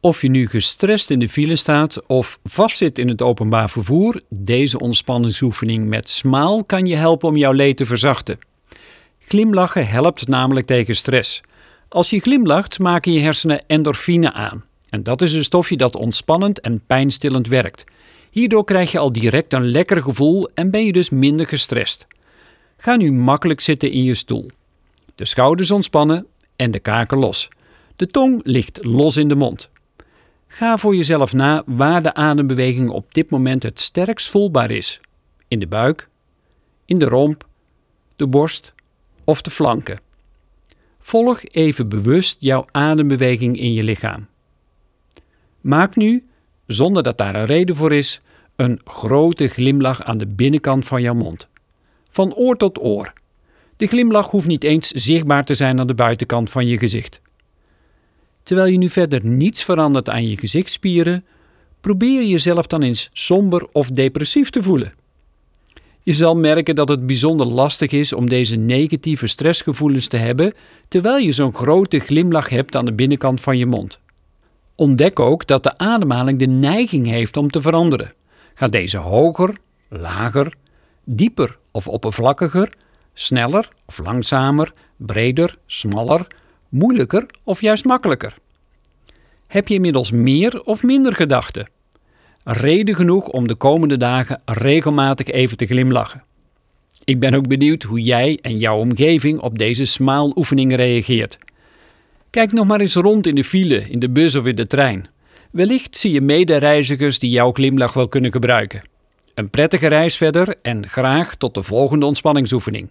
Of je nu gestrest in de file staat of vastzit in het openbaar vervoer, deze ontspanningsoefening met smaal kan je helpen om jouw leed te verzachten. Glimlachen helpt namelijk tegen stress. Als je glimlacht, maken je hersenen endorfine aan. En dat is een stofje dat ontspannend en pijnstillend werkt. Hierdoor krijg je al direct een lekker gevoel en ben je dus minder gestrest. Ga nu makkelijk zitten in je stoel. De schouders ontspannen en de kaken los. De tong ligt los in de mond. Ga voor jezelf na waar de adembeweging op dit moment het sterkst voelbaar is. In de buik, in de romp, de borst of de flanken. Volg even bewust jouw adembeweging in je lichaam. Maak nu, zonder dat daar een reden voor is, een grote glimlach aan de binnenkant van jouw mond. Van oor tot oor. De glimlach hoeft niet eens zichtbaar te zijn aan de buitenkant van je gezicht. Terwijl je nu verder niets verandert aan je gezichtsspieren, probeer jezelf dan eens somber of depressief te voelen. Je zal merken dat het bijzonder lastig is om deze negatieve stressgevoelens te hebben terwijl je zo'n grote glimlach hebt aan de binnenkant van je mond. Ontdek ook dat de ademhaling de neiging heeft om te veranderen. Gaat deze hoger, lager, dieper of oppervlakkiger, sneller of langzamer, breder, smaller, moeilijker of juist makkelijker? Heb je inmiddels meer of minder gedachten? Reden genoeg om de komende dagen regelmatig even te glimlachen. Ik ben ook benieuwd hoe jij en jouw omgeving op deze smaaloefeningen reageert. Kijk nog maar eens rond in de file, in de bus of in de trein. Wellicht zie je medereizigers die jouw glimlach wel kunnen gebruiken. Een prettige reis verder en graag tot de volgende ontspanningsoefening.